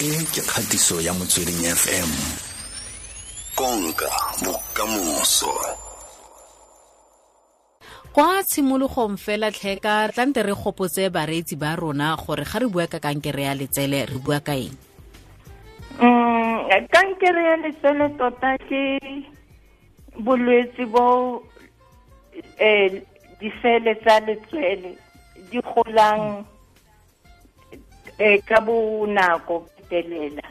e ke kgatiso ya motsweding fm konka bokamoso. Kwa tshimologong fela tlheka tlante re gopotse bareetsi ba rona gore ga re bua ka kankere ya letsele re bua ka eng? Mm, kankere ya letsele tota ke bolwetse bo eh disele tsa letswele di golang eh ka bonako fetelela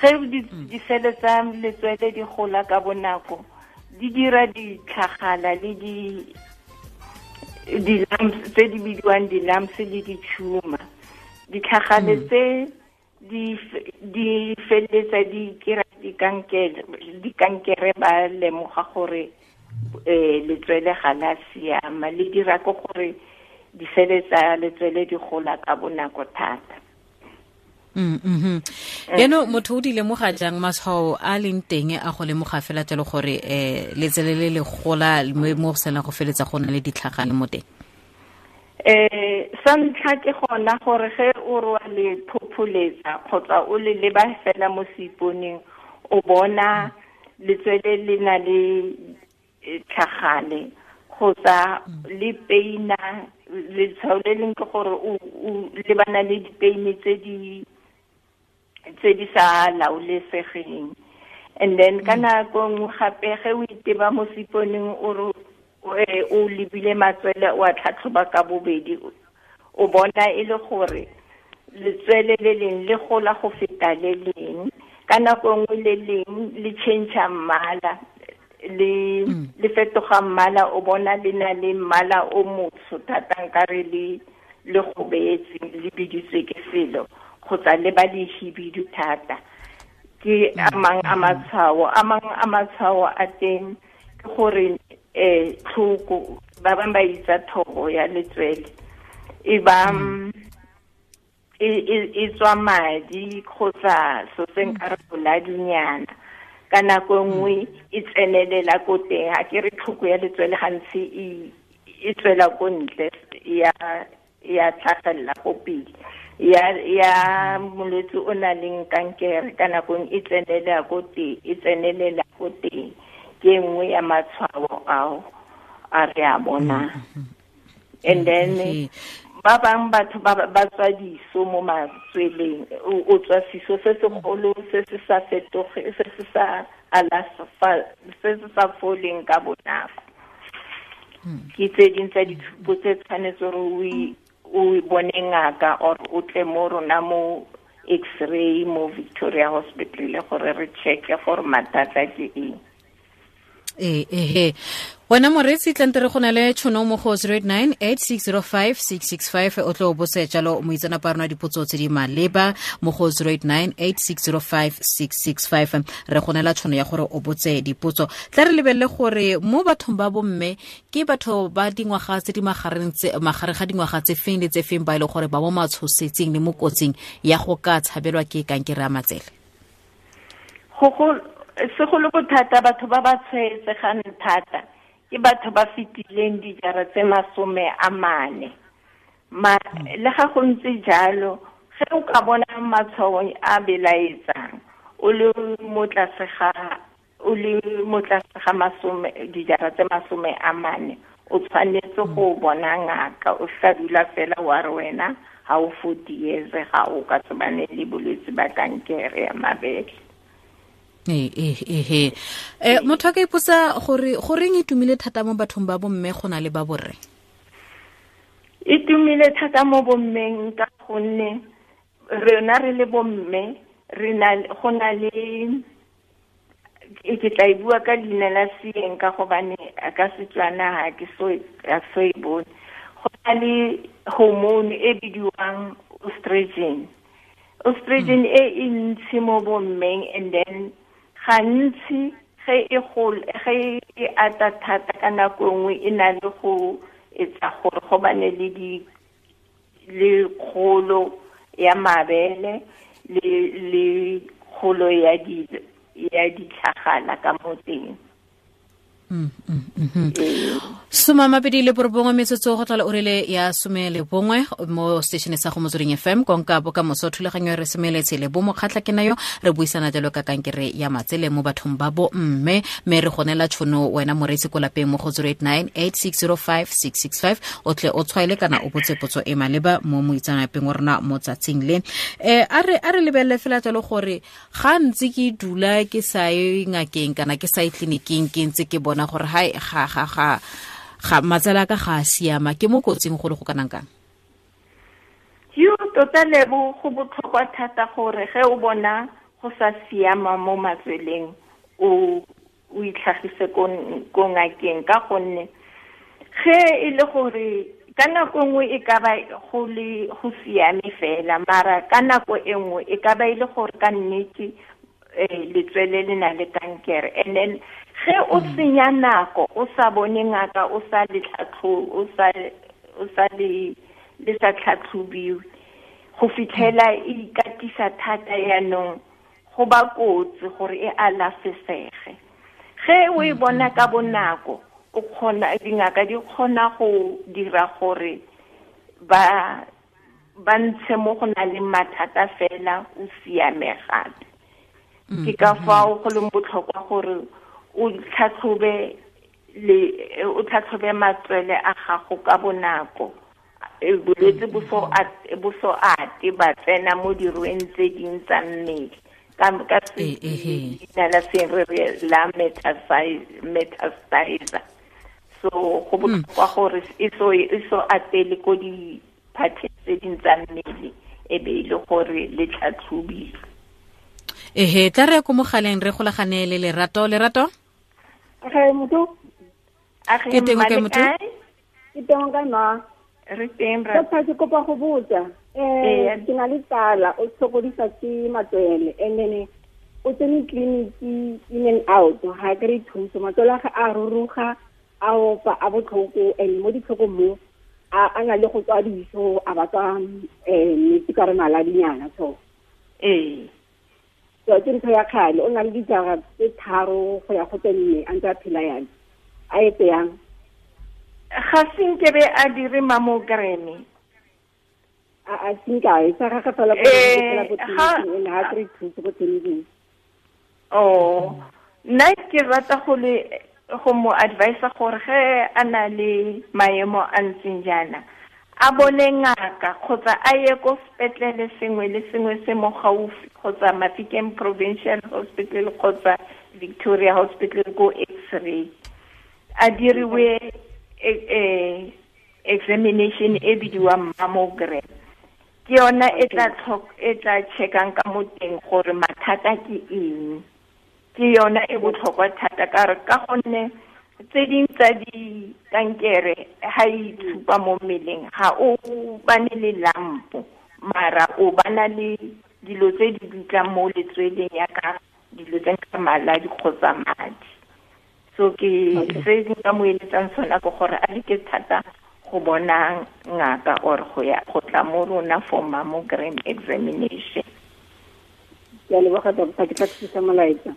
ge disele tsa letswele di gola ka bonako di dira ditlhagala le di di-lumps tse di bidiwang di-lumps le di-tumor. Ditlhagale tse di di feleletsa di kira dikankere dikankere ba lemoga gore eh letswele ga la siama le dira ko gore disele tsa letswele di gola ka bonako thata Mm -hmm. yaanong motho o di lemoga jang matshwao a leng teng a go lemoga fela jalo gore um letsele le le gola mo go sena go feletsa go na le ditlhagane mo teng eh sa ntlha ke gona gore ge o re wa le phopholetsa kgotsa o le leba fela mo seiponeng o bona letswele le na le tlhagane kgotsa le peina letshwao le leng ke gore o lebana le dipeine tse di tse di sa laolesegeng. And then ka nako nngwe gape ge o iteba mo seiponeng o re o lebile matswele o a tlhatlhoba ka bobedi o bona e le gore letswele le leng le gola go feta le leng. Ka nako nngwe le leng le change mmala le le fetoga mmala o bona le na le mmala o motsho thata nkare le le go beetse le biditswe ke selo kgotsa le ba le hibidu thata ke a mang a matshwao a mang a matshwao a teng ke gore eh tlhoko ba bang ba itsa thogo ya letswele. E ba e tswa madi kgotsa so se nka re boladinyana. Ka nako nngwe e tsenelela ko teng ga ke re tlhoko ya letswele gantsi e tswela ko ntle ya tlhagelela ko pele. Ya ya molwetse o na leng kankere ka nakong e tsenelela ko teng e tsenelela ko teng ke nngwe ya matshwao ao a re a bonang and then ba bang batho ba tswa diso mo matsweleng o tswa siso se segolo se se sa fetoge se se sa alafa se se sa foleng ka bonako. Ke tse ding tsa ditshupo tse tshwanetse gore o bone ngaka or o tle mo rona mo x-ray mo victoria hospital gore re checke gore mathata ke eng ee ehe wena moreetsi tlante re go na le tšhono mo go 089 8605665 o tlo o bose jalo moitsanapa rona dipotso tse di maleba mo go 089 8605665 re go nela tšhono ya gore o botse dipotso. Tla re lebelele gore mo bathong ba bomme ke batho ba dingwaga tse di magareng ga dingwaga tse feng le tse feng ba e le gore ba mo matshosetsing le mo kotsing ya go ka tshabelwa ke kankere ya matsele segolo bothata batho ba ba tshwaetsegang thata ke batho ba fetileng dijara tse masome a mane. Le ga go ntse jalo ge o ka bona matshwao a belaetsang o le mo tlase ga o le mo tlase ga masome dijara tse masome a mane o tshwanetse go bona ngaka o sa dula fela wa re wena ga o forty years ga o ka tsebane le bolwetse ba kankere ya mabele ehe um motho a ka ipotsa gore goreng e tumile thata mo bathong ba bomme go na le ba borre e tumile thata mo bommeng ka gonne rena re le bomme re na go na le ke tla e bua ka leina la seeng ka gobane ka setswana ga ke so e bone. Go na le hormone e bidiwang estrogen estrogen e e ntsi mo bommeng and then gantsi ge e ge e ata thata ka nako nngwe e na le go etsa gore go bane le di le kgolo ya mabele le le kgolo ya di ya ditlhagala ka mo teng soma mabedi le borobongwe metsotso go tlala o rile ya some le bongwe mo station sa go motsweding fm konka bokamoso thulaganyo re semeletse le bo mokgatlha ke nayo. Re buisana jalo ka kankere ya matsele mo bathong ba bo mme. Mme re gonela tšhono wena moreetsi ko lapeng mo go 089 8605665 o tle o tshwaele kana o botse potso e maleba mo moitsanapeng o rona mo tsatsing le um a re lebelele fela jalo gore ga ntse ke dula ke sa ngakeng kana ke sa ye tleliniking ke ntse ke bona gore ha ga ga ga ga matsala ka ga a siama. Ke mo kotsing go le go kanang kang? Yo tota lebo go botlhokwa thata gore ge o bona go sa siama mo matsweleng o o itlhagise ko ngakeng. Ka gonne ge e le gore ka nako nngwe e ka ba go le go siame fela mara ka nako e nngwe e ka ba e le gore ka nnete um letswele le na le kankere. And then ge o senya nako o sa bone ngaka o sa le o sa o sa le le sa tlhatlhobiwe. Go fitlhela e ikatisa thata yaanong go ba kotsi gore e alafesege. Ge o e bona ka bonako o kgona dingaka di kgona go dira gore ba ba ntshe mo go na le mathata fela o siame gape. Ke ka fao go leng botlhokwa gore o tlhatlhobe le o tlhatlhobe matswele a gago ka bonako. Bolwetse bo so ate ba tsena mo dirweng tse ding tsa mmele. Ka leina la seng re re la metastasizer. So go botlhokwa gore e so atele ko diphatheng tse ding tsa mmele e be e le gore le tlhatlhobilwe. Ehe tla re ko mogaleng re golagane le lerato lerato Akay moutou. Akay moutou. Kitonga na. Ritemra. Sasa chikopa kubuza. Eh, tunalisala osokolisa ti matwele e and then o tsene tleliniki in and out ga kry thuso matsolo a a ruruga a opa a botlhoko e and mo ditlhoko mo a na le go tswa diso a ba tswa um metsi ka re mala dinyana so ee ke ntho ya kgale o na le dijara tse tharo go ya go tse nne a ntse a phela yalo a etse yang ga senkebe a dire mamograme a a sinkae sa ga fela go fela go tleliniking ene ga kry thuso ko tleliniking oh nna ke rata go le go mo advise gore ge a na le maemo a ntseng jaana a bone ngaka kgotsa a ye ko sepetlele sengwe le sengwe se mo gaufi kgotsa mafikeng provincial hospital kgotsa victoria hospital ko x-ray. A diriwe examination e bidiwang mammogram. Ke yona e tla e tla checkang ka mo teng gore mathata ke eng. Ke yona e botlhokwa thata ka gonne tse ding tsa dikankere ga e tshupa mo mmeleng ga o bane le lampo mara o bana le dilo tse di dutlang mo letsweleng yaka dilo tse ka maladi kgotsa madi. So ke se nka mo eletsang sona ke gore a leke thata go bona ngaka or go ya go tla mo rona for mammogram examination. Ke a leboga ke tla thusa molaetsa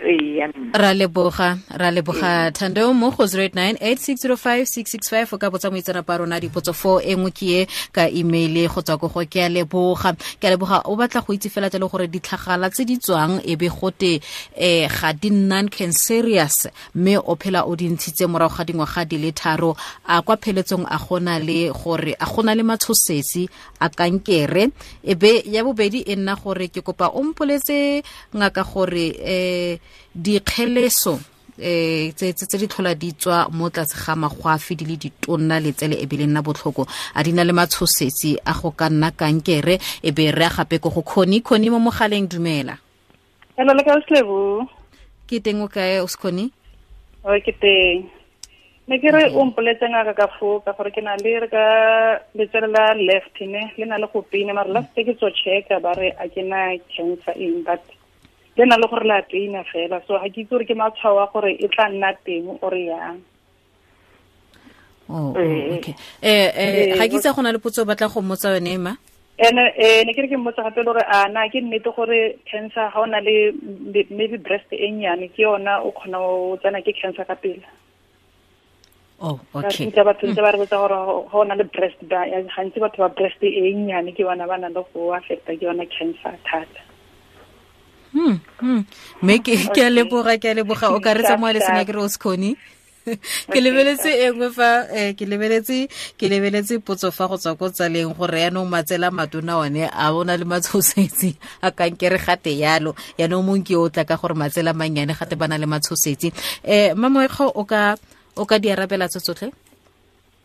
ra leboga ra leboga. Thando mo go 0898605665 o ka botsa moitsanapa a rona dipotso fo e nngwe ke ye ka email go tswa ko go. Ke a leboga ke a leboga. O batla go itse fela jalo gore ditlhagala tse di tswang e be gote um ga di non cancerious mme o phela o di ntshitse morago ga dingwaga di le tharo. A kwa pheletsong a gona le gore a gona le matshosetsi a kankere. E be ya bobedi e nna gore ke kopa o mpoletse ngaka gore um dikgeleso eh tse tse di tlhola di tswa mo tlase ga magwafi di le ditonna letsele e be le nna botlhoko. A di na le matshosetsi a go ka nna kankere e be re a gape ko go khoni. Khoni mo mogaleng dumela. Hello le ka slebo ke teng o kae o skoni o ke teng. Ne ke re o mpoletse ngaka ka ka gore ke na le re ka letsele la left ne le na le go pina mara last ke tso checka ba re a ke na cancer in but le na le gore la peina fela. So ga ke itse gore ke matshwao a gore e tla nna teng o re yang. Oh, okay. Eh eh ga ke itse go na le potso o batla go mmotsa yone ma? Ene eh ne ke re ke mmotsa gape le gore a na ke nnete gore cancer ga o na le maybe breast e nnyane ke yona o kgona o tsena ke cancer ka pele. Oh okay. ntse batho ntse ba re botsa gore go na le breast gantsi batho ba breast e nnyane ke bona ba na le go affecta ke yona cancer thata. Mme ke a leboga ke a leboga. O ka re tsa mo le senya ke re o sekgone ke lebeletse e nngwe fa eh, ke lebeletse ke lebeletse potso fa go tswa ko tsaleng gore yaanong matsela matona one a bona le matshosetsi a kankere gate yalo. Yaanong mong ke o tla ka gore matsela mannyane gate ba na le matshosetsi um mamoekgo o ka o ka di arabela tse tsotlhe?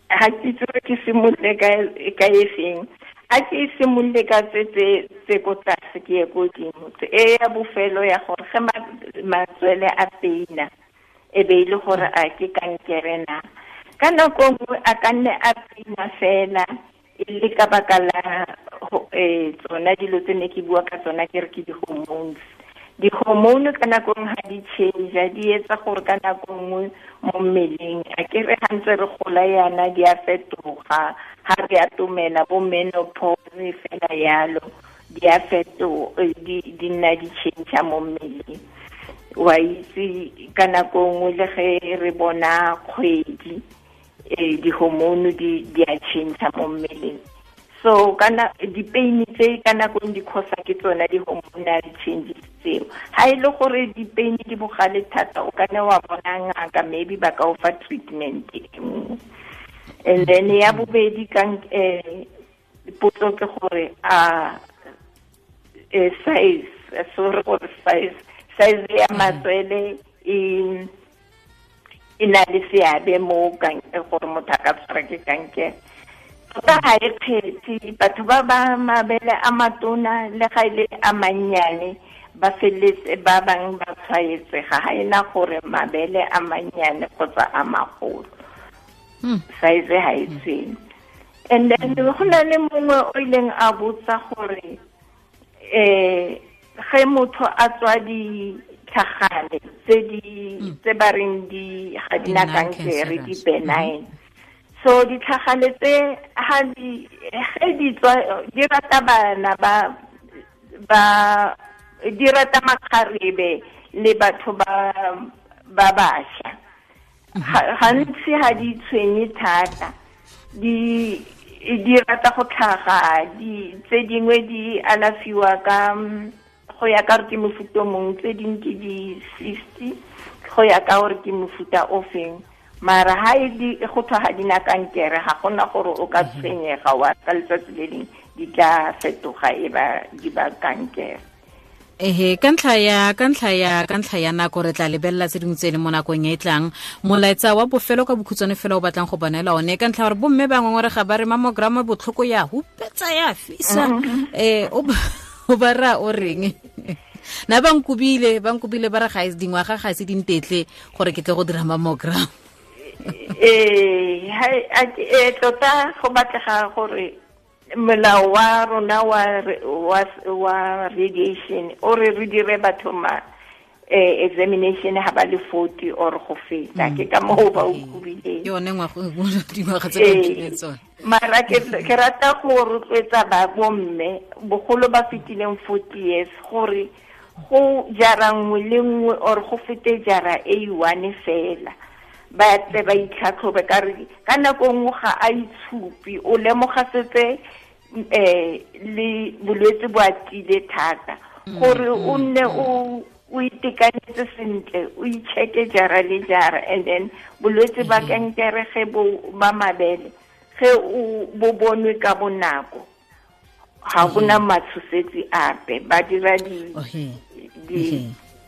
Ga ke itse ke simolole ka e feng a ke simolole ka tse tse ko tlase ke ye ko dimo e ya bofelo ya gore ge matswele a peina e be e le gore a ke kankere na. Ka nako nngwe a ka nne a peina fela e le ka baka la um tsona dilo tse ne ke bua ka tsona ke re ke di-hormones di-hormone ka nako nngwe ga di change di etsa gore ka nako nngwe mo mmeleng a ke re ga ntse re gola yana di a fetoga. Ga re atomela bo menopause fela yalo di a feto di nna di change mo mmeleng. Wa itse ka nako nngwe le ge re bona kgwedi um di-hormone di a change mo mmeleng so kana di-pain tse ka nakong di kgosa ke tsona di-hormonal changes tseo. Ga e le gore di-pain di bogale thata o ka ne wa bona ngaka maybe ba ka o fa treatment e nngwe. And then ya bobedi kang um potso ke gore a size sorry gore size size ya matswele e e na le seabe mo gore motho a ka tshwara ke kankere tota ga e kgethe batho ba ba mabele a matona le ga ile a mannyane ba feleletse ba bangwe ba tshwaetsega ga ena gore mabele a mannyane kgotsa a magolo. Size ga e tshwene and then go na le mongwe o ileng a botsa gore um ge motho a tswa ditlhagane tse di tse ba reng ga di na kankere di benign so ditlhagale tse ha di ge di tswa di rata bana ba ba di rata makgarebe le batho ba ba bašwa. Gantsi ga di tshwenye thata. Di di rata go tlhaga di tse dingwe di alafiwa ka go ya ka gore ke mofuta o mongwe tse dingwe ke di-sixty go ya ka gore ke mofuta o feng mara ha e di go thwa ga di na kankere ga gona gore o ka tshwenyega wa ka letsatsi le leng di tla fetoga e ba di ba kankere. Ehe ka ntlha ya ka ntlha ya ka ntlha ya nako re tla lebelela tse dingwe tse le mo nakong e e tlang. Molaetsa wa bofelo ka bokhutswane fela o batlang go bonela one. Ka ntlha gore bomme ba ngongorega ba re mamograma botlhoko ya hupetsa ya fisa. Um o ba ra o reng? Na ba nkobile ba re ga dingwaga ga se dintetle gore ke tle go dira mammogram ee tota go batlega gore molao wa rona wa wa wa radiation o re re dire batho ma eh, examination ha ba le 40 or go feta. Ke ka moo ba o kubileng yone dingwaga tse ba mphileng tsone mara ke ke rata go rotloetsa ba bomme bogolo ba fetileng 40 years gore go jara nngwe le nngwe or go fete jara e one fela ba tle ba itlhatlhobe ka re ka nako nngwe ga a itshupi. O lemoga setse um le bolwetse bo atile thata. Gore o nne o o itekanetse sentle o icheke jara le jara and then bolwetse ba kankere ge ba mabele ge bo bonwe ka bonako ga bona matshosetsi ape. Ba dira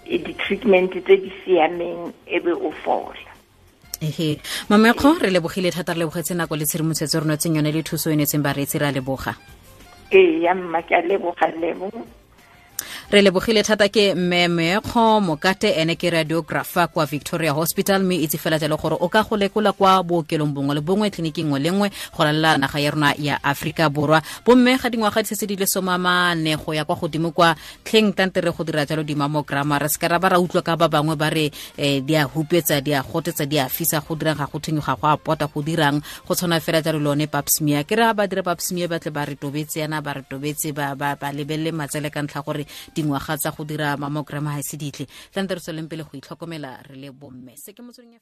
di-treatment tse di siameng e be o fola ehe mamekgo re lebogile thata re lebogetse nako le tshedimosetso re notseng yone le thuso e netseng bareetsi re a leboga. Ee ya mma ke a leboga lebo re lebogile thata ke mme meekgo mokate ene ke radiographa kwa victoria hospital. Mme itse fela jalo gore o ka go lekola kwa bookelong bongwe le bongwe tliniki ngwe le nngwe go lalela naga ya rona ya aforika borwa. Bomme ga dingwaga di setse di le somamane go ya kwa godimo kwa tlheng tante re go dira jalo dimamograma re seka ra ba ra utlwa ka ba bangwe ba re um di a hupetsa di a gotetsa di a fisa go dirang ga go thenyo ga go a pota go dirang. Go tshwana fela jalo le one papsmia ke re ba dira papsmia ba tle ba re tobetse yana ba re tobetse ba lebelele matsele ka ntlha gore dingwaga tsa go dira mamograma ga e se ditle tlante re tsweleng pele go itlhokomela re le bomme. Se ke motsweding